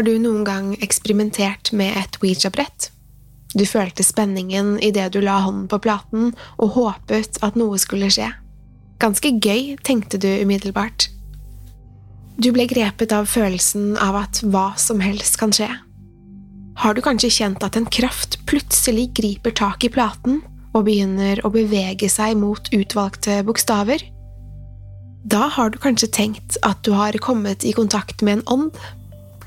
Har du noen gang eksperimentert med et Ouija-brett? Du følte spenningen idet du la hånden på platen og håpet at noe skulle skje. Ganske gøy, tenkte du umiddelbart. Du ble grepet av følelsen av at hva som helst kan skje. Har du kanskje kjent at en kraft plutselig griper tak i platen og begynner å bevege seg mot utvalgte bokstaver? Da har du kanskje tenkt at du har kommet i kontakt med en ånd,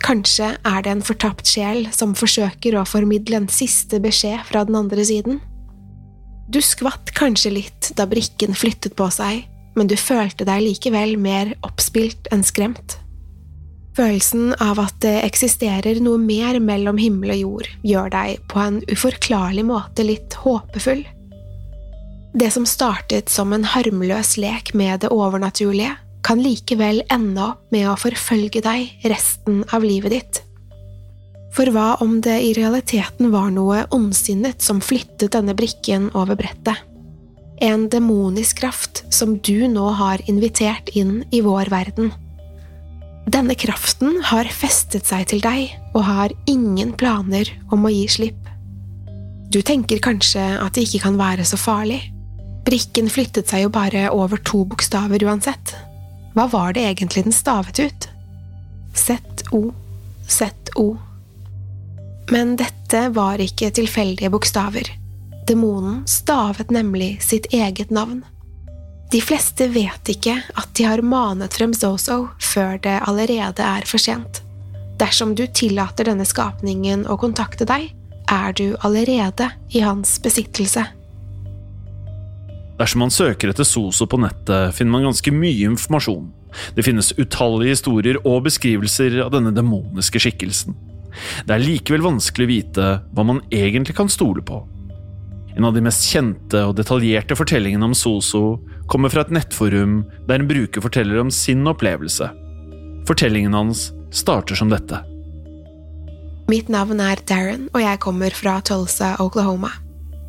Kanskje er det en fortapt sjel som forsøker å formidle en siste beskjed fra den andre siden? Du skvatt kanskje litt da brikken flyttet på seg, men du følte deg likevel mer oppspilt enn skremt. Følelsen av at det eksisterer noe mer mellom himmel og jord, gjør deg på en uforklarlig måte litt håpefull. Det som startet som en harmløs lek med det overnaturlige, kan likevel ende opp med å forfølge deg resten av livet ditt. For hva om det i realiteten var noe ondsinnet som flyttet denne brikken over brettet? En demonisk kraft som du nå har invitert inn i vår verden. Denne kraften har festet seg til deg og har ingen planer om å gi slipp. Du tenker kanskje at det ikke kan være så farlig. Brikken flyttet seg jo bare over to bokstaver uansett. Hva var det egentlig den stavet ut? Z-O, Z-O. Men dette var ikke tilfeldige bokstaver. Demonen stavet nemlig sitt eget navn. De fleste vet ikke at de har manet frem Zozo før det allerede er for sent. Dersom du tillater denne skapningen å kontakte deg, er du allerede i hans besittelse. Dersom man søker etter Soso på nettet, finner man ganske mye informasjon. Det finnes utallige historier og beskrivelser av denne demoniske skikkelsen. Det er likevel vanskelig å vite hva man egentlig kan stole på. En av de mest kjente og detaljerte fortellingene om Soso kommer fra et nettforum der en bruker forteller om sin opplevelse. Fortellingen hans starter som dette. Mitt navn er Darren, og jeg kommer fra Tulsa, Oklahoma.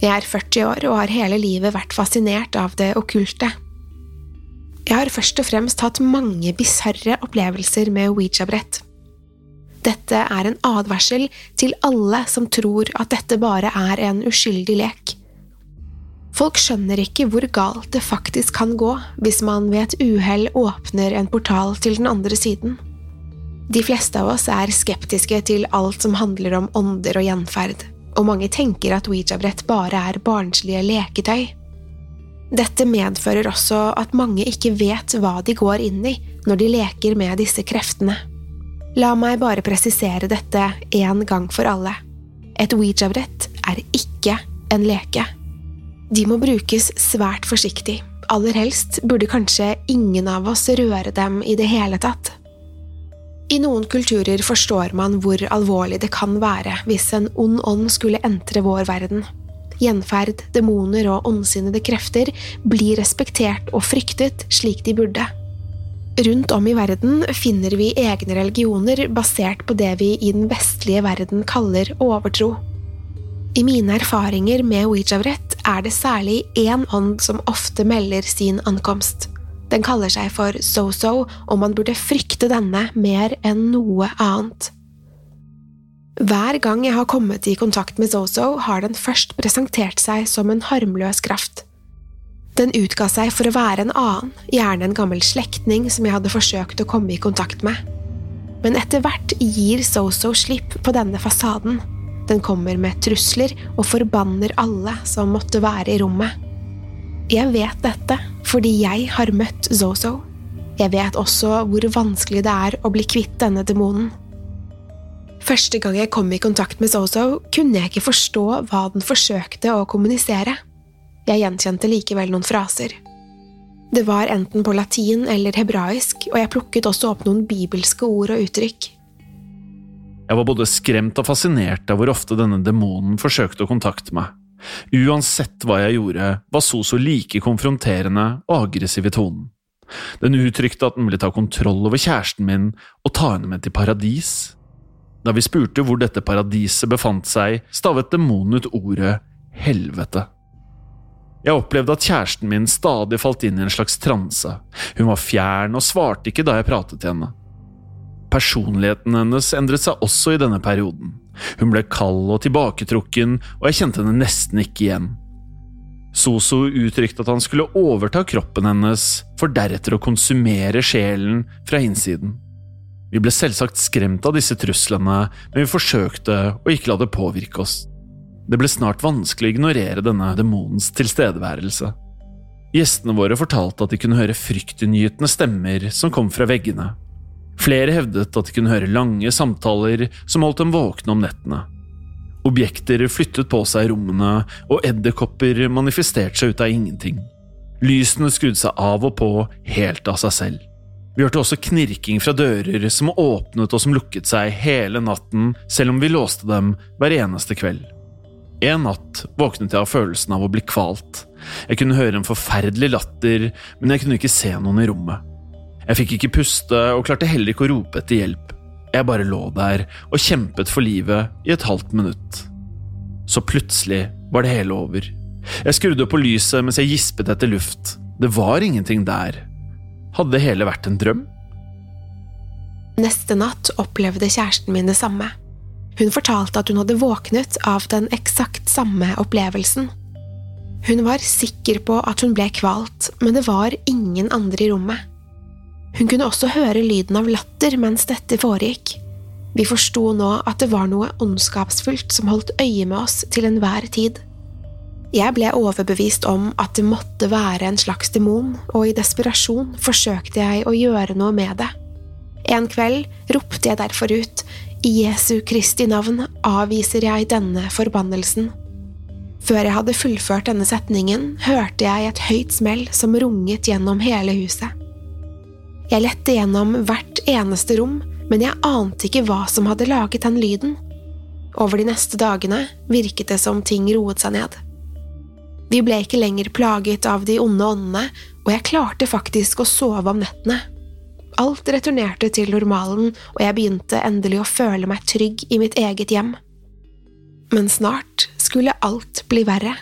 Jeg er 40 år og har hele livet vært fascinert av det okkulte. Jeg har først og fremst hatt mange bisarre opplevelser med Ouija-brett. Dette er en advarsel til alle som tror at dette bare er en uskyldig lek. Folk skjønner ikke hvor galt det faktisk kan gå hvis man ved et uhell åpner en portal til den andre siden. De fleste av oss er skeptiske til alt som handler om ånder og gjenferd, og mange tenker at Ouija-brett bare er barnslige leketøy. Dette medfører også at mange ikke vet hva de går inn i når de leker med disse kreftene. La meg bare presisere dette en gang for alle. Et Ouija-brett er ikke en leke. De må brukes svært forsiktig. Aller helst burde kanskje ingen av oss røre dem i det hele tatt. I noen kulturer forstår man hvor alvorlig det kan være hvis en ond ånd skulle entre vår verden. Gjenferd, demoner og ondsinnede krefter blir respektert og fryktet slik de burde. Rundt om i verden finner vi egne religioner basert på det vi i den vestlige verden kaller overtro. I mine erfaringer med Ouija-brett er det særlig én ånd som ofte melder sin ankomst. Den kaller seg for So-So, og man burde frykte denne mer enn noe annet. Hver gang jeg har kommet i kontakt med So-So, har den først presentert seg som en harmløs kraft. Den utga seg for å være en annen, gjerne en gammel slektning som jeg hadde forsøkt å komme i kontakt med. Men etter hvert gir So-So slipp på denne fasaden. Den kommer med trusler og forbanner alle som måtte være i rommet. Jeg vet dette fordi jeg har møtt Zozo. Jeg vet også hvor vanskelig det er å bli kvitt denne demonen. Første gang jeg kom i kontakt med Zozo, kunne jeg ikke forstå hva den forsøkte å kommunisere. Jeg gjenkjente likevel noen fraser. Det var enten på latin eller hebraisk, og jeg plukket også opp noen bibelske ord og uttrykk. Jeg var både skremt og fascinert av hvor ofte denne demonen forsøkte å kontakte meg. Uansett hva jeg gjorde, var Soso like konfronterende og aggressiv i tonen. Den uttrykte at den ville ta kontroll over kjæresten min og ta henne med til paradis. Da vi spurte hvor dette paradiset befant seg, stavet demonen ut ordet helvete. Jeg opplevde at kjæresten min stadig falt inn i en slags transe. Hun var fjern og svarte ikke da jeg pratet til henne. Personligheten hennes endret seg også i denne perioden. Hun ble kald og tilbaketrukken, og jeg kjente henne nesten ikke igjen. Soso uttrykte at han skulle overta kroppen hennes, for deretter å konsumere sjelen fra innsiden. Vi ble selvsagt skremt av disse truslene, men vi forsøkte å ikke la det påvirke oss. Det ble snart vanskelig å ignorere denne demonens tilstedeværelse. Gjestene våre fortalte at de kunne høre fryktinngytende stemmer som kom fra veggene. Flere hevdet at de kunne høre lange samtaler som holdt dem våkne om nettene. Objekter flyttet på seg i rommene, og edderkopper manifesterte seg ut av ingenting. Lysene skrudde seg av og på helt av seg selv. Vi hørte også knirking fra dører som åpnet og som lukket seg hele natten, selv om vi låste dem hver eneste kveld. En natt våknet jeg av følelsen av å bli kvalt. Jeg kunne høre en forferdelig latter, men jeg kunne ikke se noen i rommet. Jeg fikk ikke puste og klarte heller ikke å rope etter hjelp. Jeg bare lå der og kjempet for livet i et halvt minutt. Så plutselig var det hele over. Jeg skrudde på lyset mens jeg gispet etter luft. Det var ingenting der. Hadde det hele vært en drøm? Neste natt opplevde kjæresten min det samme. Hun fortalte at hun hadde våknet av den eksakt samme opplevelsen. Hun var sikker på at hun ble kvalt, men det var ingen andre i rommet. Hun kunne også høre lyden av latter mens dette foregikk. Vi forsto nå at det var noe ondskapsfullt som holdt øye med oss til enhver tid. Jeg ble overbevist om at det måtte være en slags demon, og i desperasjon forsøkte jeg å gjøre noe med det. En kveld ropte jeg derfor ut i Jesu Kristi navn avviser jeg denne forbannelsen. Før jeg hadde fullført denne setningen, hørte jeg et høyt smell som runget gjennom hele huset. Jeg lette gjennom hvert eneste rom, men jeg ante ikke hva som hadde laget den lyden. Over de neste dagene virket det som ting roet seg ned. Vi ble ikke lenger plaget av de onde åndene, og jeg klarte faktisk å sove om nettene. Alt returnerte til normalen, og jeg begynte endelig å føle meg trygg i mitt eget hjem. Men snart skulle alt bli verre.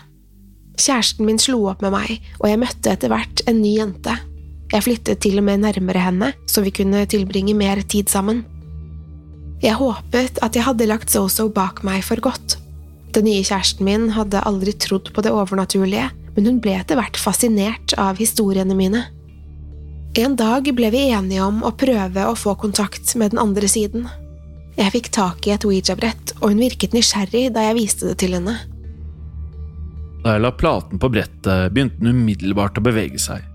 Kjæresten min slo opp med meg, og jeg møtte etter hvert en ny jente. Jeg flyttet til og med nærmere henne, så vi kunne tilbringe mer tid sammen. Jeg håpet at jeg hadde lagt Zozo bak meg for godt. Den nye kjæresten min hadde aldri trodd på det overnaturlige, men hun ble etter hvert fascinert av historiene mine. En dag ble vi enige om å prøve å få kontakt med den andre siden. Jeg fikk tak i et Ouija-brett, og hun virket nysgjerrig da jeg viste det til henne. Da jeg la platen på brettet, begynte den umiddelbart å bevege seg.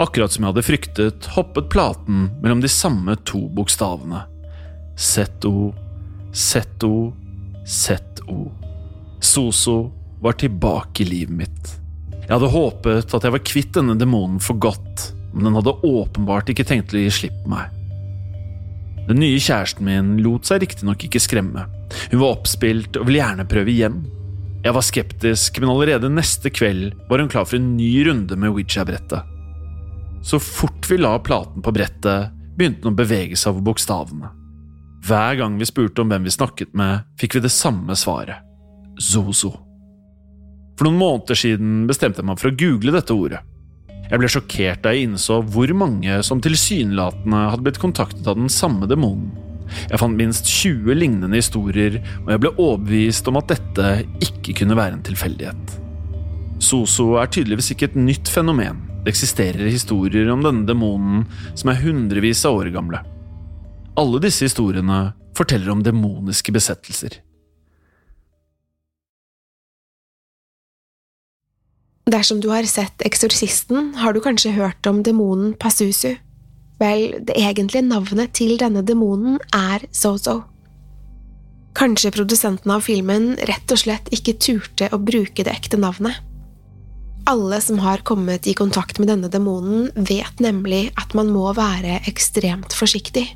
Akkurat som jeg hadde fryktet, hoppet platen mellom de samme to bokstavene. Z-O, Z-O, Z-O. Soso var tilbake i livet mitt. Jeg hadde håpet at jeg var kvitt denne demonen for godt, men den hadde åpenbart ikke tenkt å gi slipp på meg. Den nye kjæresten min lot seg riktignok ikke skremme. Hun var oppspilt og ville gjerne prøve igjen. Jeg var skeptisk, men allerede neste kveld var hun klar for en ny runde med Ouija-brettet. Så fort vi la platen på brettet, begynte den å bevege seg over bokstavene. Hver gang vi spurte om hvem vi snakket med, fikk vi det samme svaret – Zozo. For noen måneder siden bestemte jeg meg for å google dette ordet. Jeg ble sjokkert da jeg innså hvor mange som tilsynelatende hadde blitt kontaktet av den samme demonen. Jeg fant minst 20 lignende historier, og jeg ble overbevist om at dette ikke kunne være en tilfeldighet. Soso er tydeligvis ikke et nytt fenomen. Det eksisterer historier om denne demonen som er hundrevis av år gamle. Alle disse historiene forteller om demoniske besettelser. Dersom du har sett Eksorsisten, har du kanskje hørt om demonen Pasusu. Vel, det egentlige navnet til denne demonen er Zozo. Kanskje produsenten av filmen rett og slett ikke turte å bruke det ekte navnet. Alle som har kommet i kontakt med denne demonen, vet nemlig at man må være ekstremt forsiktig.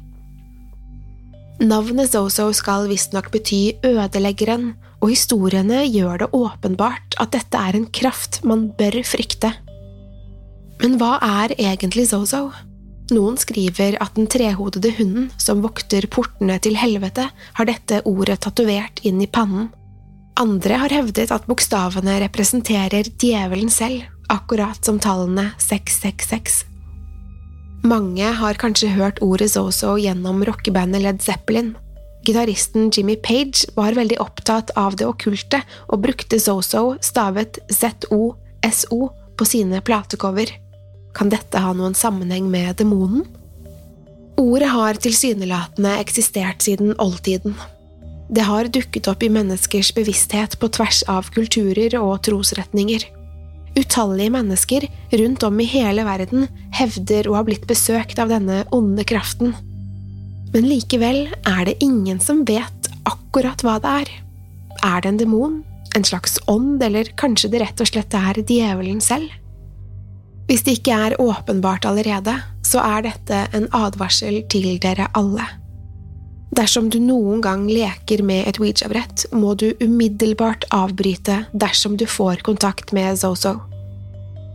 Navnet Zozo skal visstnok bety ødeleggeren, og historiene gjør det åpenbart at dette er en kraft man bør frykte. Men hva er egentlig Zozo? Noen skriver at den trehodede hunden som vokter portene til helvete, har dette ordet tatovert inn i pannen. Andre har hevdet at bokstavene representerer djevelen selv, akkurat som tallene 666. Mange har kanskje hørt ordet Zozo gjennom rockebandet Led Zeppelin, Gitaristen Jimmy Page var veldig opptatt av det okkulte og brukte Zozo, stavet ZOSO, på sine platecover. Kan dette ha noen sammenheng med demonen? Ordet har tilsynelatende eksistert siden oldtiden. Det har dukket opp i menneskers bevissthet på tvers av kulturer og trosretninger. Utallige mennesker rundt om i hele verden hevder å ha blitt besøkt av denne onde kraften. Men likevel er det ingen som vet akkurat hva det er. Er det en demon, en slags ånd, eller kanskje det rett og slett er djevelen selv? Hvis det ikke er åpenbart allerede, så er dette en advarsel til dere alle. Dersom du noen gang leker med et Ouija-brett, må du umiddelbart avbryte dersom du får kontakt med Zozo.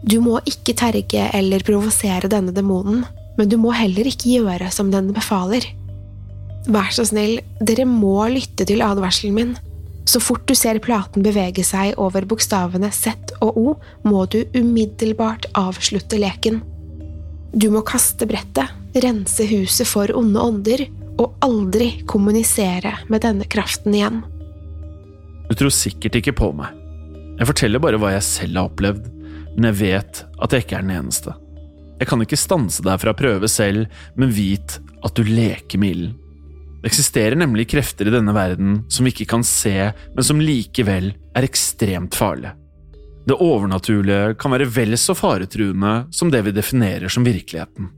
Du må ikke terge eller provosere denne demonen, men du må heller ikke gjøre som den befaler. Vær så snill, dere må lytte til advarselen min. Så fort du ser platen bevege seg over bokstavene Z og O, må du umiddelbart avslutte leken. Du må kaste brettet, rense huset for onde ånder, og aldri kommunisere med denne kraften igjen. Du tror sikkert ikke på meg. Jeg forteller bare hva jeg selv har opplevd, men jeg vet at jeg ikke er den eneste. Jeg kan ikke stanse deg fra å prøve selv, men vit at du leker med ilden. Det eksisterer nemlig krefter i denne verden som vi ikke kan se, men som likevel er ekstremt farlige. Det overnaturlige kan være vel så faretruende som det vi definerer som virkeligheten.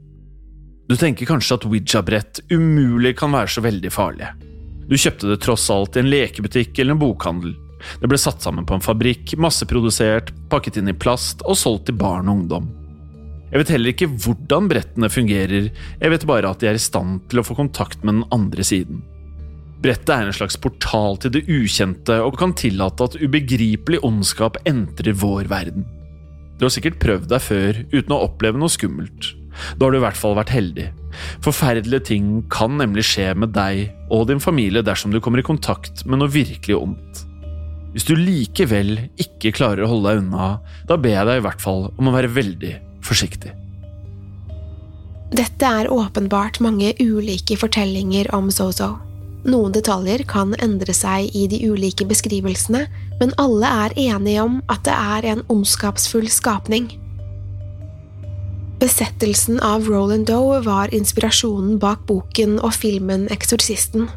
Du tenker kanskje at Ouija-brett umulig kan være så veldig farlige. Du kjøpte det tross alt i en lekebutikk eller en bokhandel. Det ble satt sammen på en fabrikk, masseprodusert, pakket inn i plast og solgt til barn og ungdom. Jeg vet heller ikke hvordan brettene fungerer, jeg vet bare at de er i stand til å få kontakt med den andre siden. Brettet er en slags portal til det ukjente og kan tillate at ubegripelig ondskap entrer vår verden. Du har sikkert prøvd deg før uten å oppleve noe skummelt. Da har du i hvert fall vært heldig. Forferdelige ting kan nemlig skje med deg og din familie dersom du kommer i kontakt med noe virkelig ondt. Hvis du likevel ikke klarer å holde deg unna, da ber jeg deg i hvert fall om å være veldig forsiktig. Dette er åpenbart mange ulike fortellinger om Zozo. Noen detaljer kan endre seg i de ulike beskrivelsene, men alle er enige om at det er en ondskapsfull skapning. Besettelsen av Roland Doe var inspirasjonen bak boken og filmen Eksorsisten.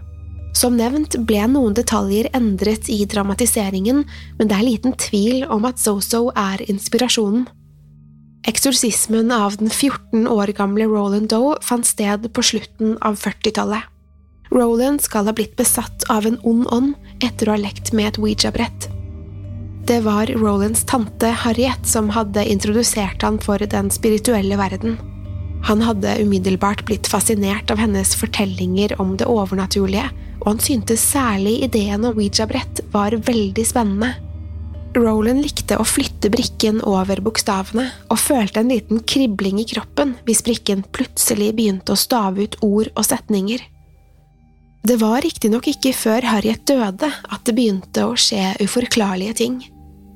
Som nevnt ble noen detaljer endret i dramatiseringen, men det er liten tvil om at Zozo er inspirasjonen. Eksorsismen av den 14 år gamle Roland Doe fant sted på slutten av 40-tallet. Roland skal ha blitt besatt av en ond ånd etter å ha lekt med et Ouija-brett. Det var Rolands tante Harriet som hadde introdusert han for den spirituelle verden. Han hadde umiddelbart blitt fascinert av hennes fortellinger om det overnaturlige, og han syntes særlig ideen om Ouija-brett var veldig spennende. Roland likte å flytte brikken over bokstavene, og følte en liten kribling i kroppen hvis brikken plutselig begynte å stave ut ord og setninger. Det var riktignok ikke før Harriet døde at det begynte å skje uforklarlige ting.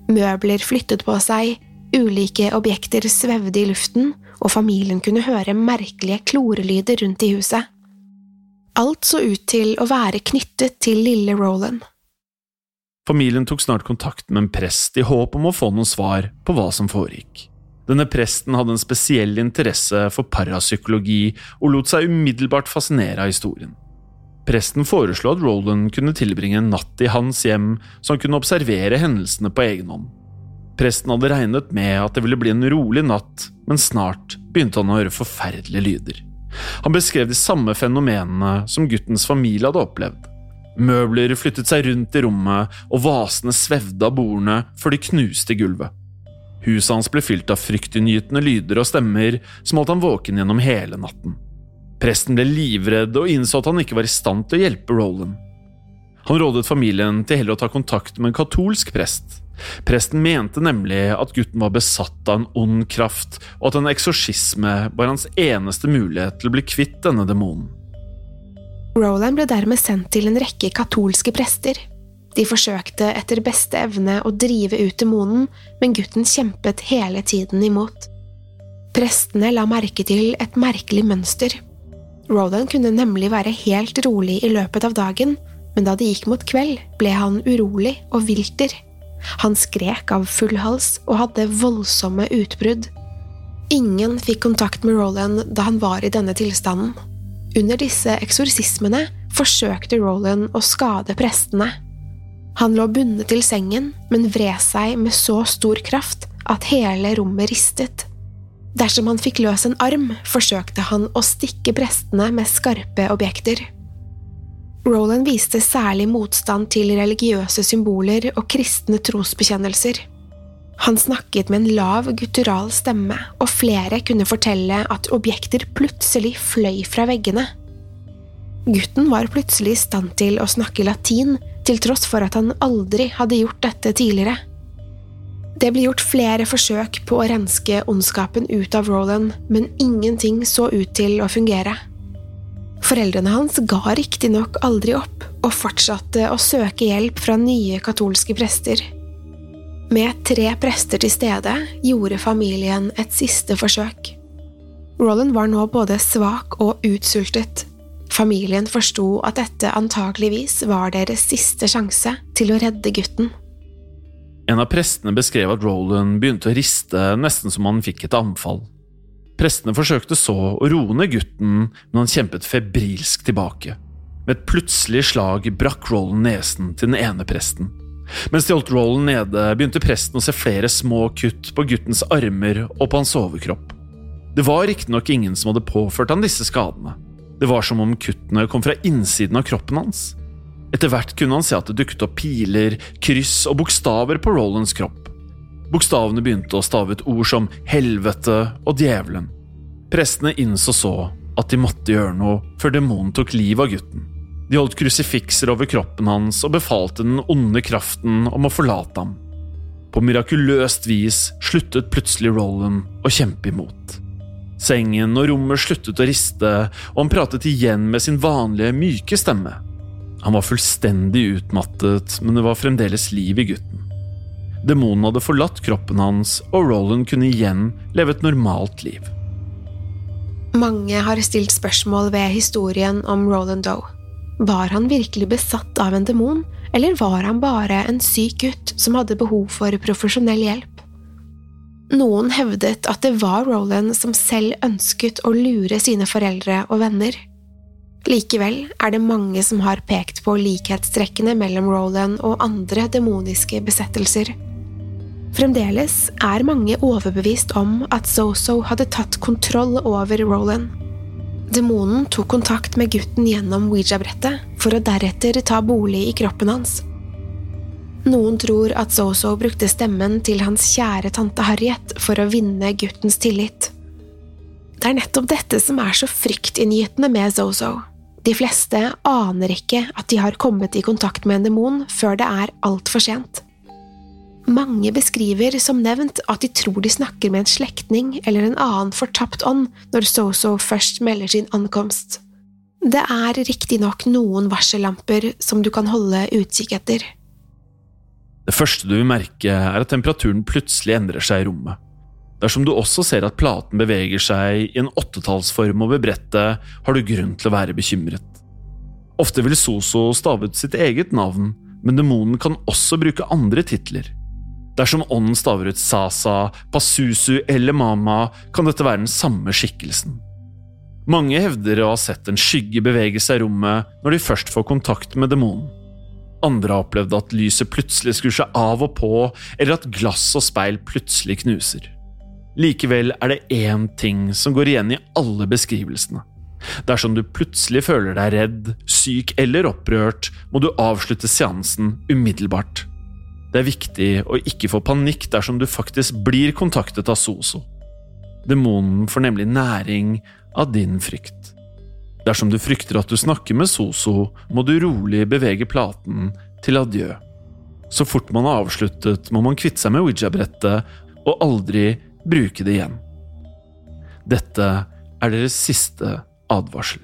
Møbler flyttet på seg, ulike objekter svevde i luften, og familien kunne høre merkelige klorelyder rundt i huset. Alt så ut til å være knyttet til lille Roland. Familien tok snart kontakt med en prest i håp om å få noen svar på hva som foregikk. Denne presten hadde en spesiell interesse for parapsykologi og lot seg umiddelbart fascinere av historien. Presten foreslo at Roland kunne tilbringe en natt i hans hjem, så han kunne observere hendelsene på egen hånd. Presten hadde regnet med at det ville bli en rolig natt, men snart begynte han å høre forferdelige lyder. Han beskrev de samme fenomenene som guttens familie hadde opplevd. Møbler flyttet seg rundt i rommet, og vasene svevde av bordene før de knuste gulvet. Huset hans ble fylt av fryktinngytende lyder og stemmer som holdt han våken gjennom hele natten. Presten ble livredd og innså at han ikke var i stand til å hjelpe Roland. Han rådet familien til heller å ta kontakt med en katolsk prest. Presten mente nemlig at gutten var besatt av en ond kraft, og at en eksorsisme var hans eneste mulighet til å bli kvitt denne demonen. Roland ble dermed sendt til en rekke katolske prester. De forsøkte etter beste evne å drive ut demonen, men gutten kjempet hele tiden imot. Prestene la merke til et merkelig mønster. Roland kunne nemlig være helt rolig i løpet av dagen, men da det gikk mot kveld, ble han urolig og vilter. Han skrek av full hals og hadde voldsomme utbrudd. Ingen fikk kontakt med Roland da han var i denne tilstanden. Under disse eksorsismene forsøkte Roland å skade prestene. Han lå bundet til sengen, men vred seg med så stor kraft at hele rommet ristet. Dersom han fikk løs en arm, forsøkte han å stikke prestene med skarpe objekter. Roland viste særlig motstand til religiøse symboler og kristne trosbekjennelser. Han snakket med en lav, guttural stemme, og flere kunne fortelle at objekter plutselig fløy fra veggene. Gutten var plutselig i stand til å snakke latin, til tross for at han aldri hadde gjort dette tidligere. Det ble gjort flere forsøk på å renske ondskapen ut av Roland, men ingenting så ut til å fungere. Foreldrene hans ga riktignok aldri opp, og fortsatte å søke hjelp fra nye katolske prester. Med tre prester til stede gjorde familien et siste forsøk. Roland var nå både svak og utsultet. Familien forsto at dette antageligvis var deres siste sjanse til å redde gutten. En av prestene beskrev at Roland begynte å riste nesten som han fikk et anfall. Prestene forsøkte så å roe ned gutten, men han kjempet febrilsk tilbake. Med et plutselig slag brakk Roland nesen til den ene presten. Mens de holdt Roland nede, begynte presten å se flere små kutt på guttens armer og på hans overkropp. Det var riktignok ingen som hadde påført han disse skadene. Det var som om kuttene kom fra innsiden av kroppen hans. Etter hvert kunne han se at det dukket opp piler, kryss og bokstaver på Rolands kropp. Bokstavene begynte å stave ut ord som helvete og djevelen. Prestene innså så at de måtte gjøre noe før demonen tok livet av gutten. De holdt krusifikser over kroppen hans og befalte den onde kraften om å forlate ham. På mirakuløst vis sluttet plutselig Roland å kjempe imot. Sengen og rommet sluttet å riste, og han pratet igjen med sin vanlige, myke stemme. Han var fullstendig utmattet, men det var fremdeles liv i gutten. Demonen hadde forlatt kroppen hans, og Roland kunne igjen leve et normalt liv. Mange har stilt spørsmål ved historien om Roland Doe. Var han virkelig besatt av en demon, eller var han bare en syk gutt som hadde behov for profesjonell hjelp? Noen hevdet at det var Roland som selv ønsket å lure sine foreldre og venner. Likevel er det mange som har pekt på likhetstrekkene mellom Roland og andre demoniske besettelser. Fremdeles er mange overbevist om at Zozo hadde tatt kontroll over Roland. Demonen tok kontakt med gutten gjennom Ouija-brettet, for å deretter ta bolig i kroppen hans. Noen tror at Zozo brukte stemmen til hans kjære tante Harriet for å vinne guttens tillit. Det er nettopp dette som er så fryktinngytende med Zozo. De fleste aner ikke at de har kommet i kontakt med en demon før det er altfor sent. Mange beskriver som nevnt at de tror de snakker med en slektning eller en annen fortapt ånd når SoSo først melder sin ankomst. Det er riktignok noen varsellamper som du kan holde utkikk etter. Det første du vil merke, er at temperaturen plutselig endrer seg i rommet. Dersom du også ser at platen beveger seg i en åttetallsform over brettet, har du grunn til å være bekymret. Ofte vil Soso stave ut sitt eget navn, men demonen kan også bruke andre titler. Dersom ånden staver ut Sasa, Pasusu eller Mama, kan dette være den samme skikkelsen. Mange hevder å ha sett en skygge bevege seg i rommet når de først får kontakt med demonen. Andre har opplevd at lyset plutselig skrur seg av og på, eller at glass og speil plutselig knuser. Likevel er det én ting som går igjen i alle beskrivelsene. Dersom du plutselig føler deg redd, syk eller opprørt, må du avslutte seansen umiddelbart. Det er viktig å ikke få panikk dersom du faktisk blir kontaktet av Soso. Demonen får nemlig næring av din frykt. Dersom du frykter at du snakker med Soso, må du rolig bevege platen til adjø. Så fort man har avsluttet, må man kvitte seg med Ouija-brettet og aldri bruke det igjen. Dette er deres siste advarsel.